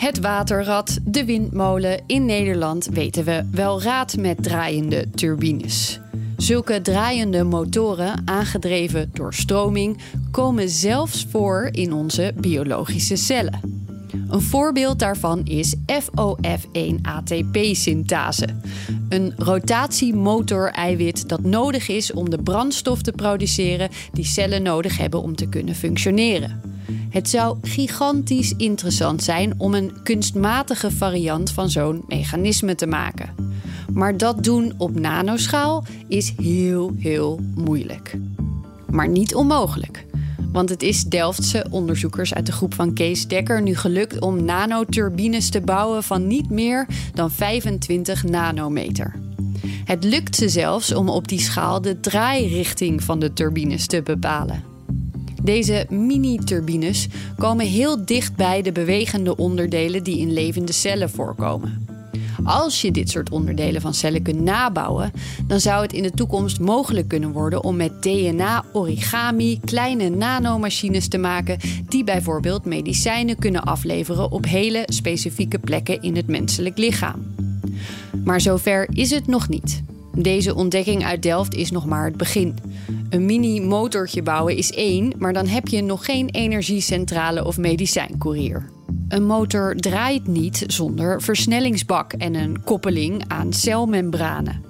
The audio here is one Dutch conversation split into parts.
Het waterrad, de windmolen. In Nederland weten we wel raad met draaiende turbines. Zulke draaiende motoren, aangedreven door stroming, komen zelfs voor in onze biologische cellen. Een voorbeeld daarvan is FOF1-ATP-syntase. Een rotatiemotor-eiwit dat nodig is om de brandstof te produceren die cellen nodig hebben om te kunnen functioneren. Het zou gigantisch interessant zijn om een kunstmatige variant van zo'n mechanisme te maken. Maar dat doen op nanoschaal is heel, heel moeilijk. Maar niet onmogelijk. Want het is Delftse onderzoekers uit de groep van Kees Dekker nu gelukt om nanoturbines te bouwen van niet meer dan 25 nanometer. Het lukt ze zelfs om op die schaal de draairichting van de turbines te bepalen. Deze mini-turbines komen heel dicht bij de bewegende onderdelen die in levende cellen voorkomen. Als je dit soort onderdelen van cellen kunt nabouwen, dan zou het in de toekomst mogelijk kunnen worden om met DNA-origami kleine nanomachines te maken die bijvoorbeeld medicijnen kunnen afleveren op hele specifieke plekken in het menselijk lichaam. Maar zover is het nog niet. Deze ontdekking uit Delft is nog maar het begin. Een mini-motortje bouwen is één, maar dan heb je nog geen energiecentrale of medicijncourier. Een motor draait niet zonder versnellingsbak en een koppeling aan celmembranen.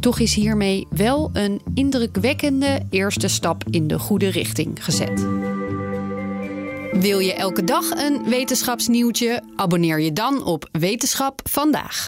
Toch is hiermee wel een indrukwekkende eerste stap in de goede richting gezet. Wil je elke dag een wetenschapsnieuwtje? Abonneer je dan op Wetenschap vandaag.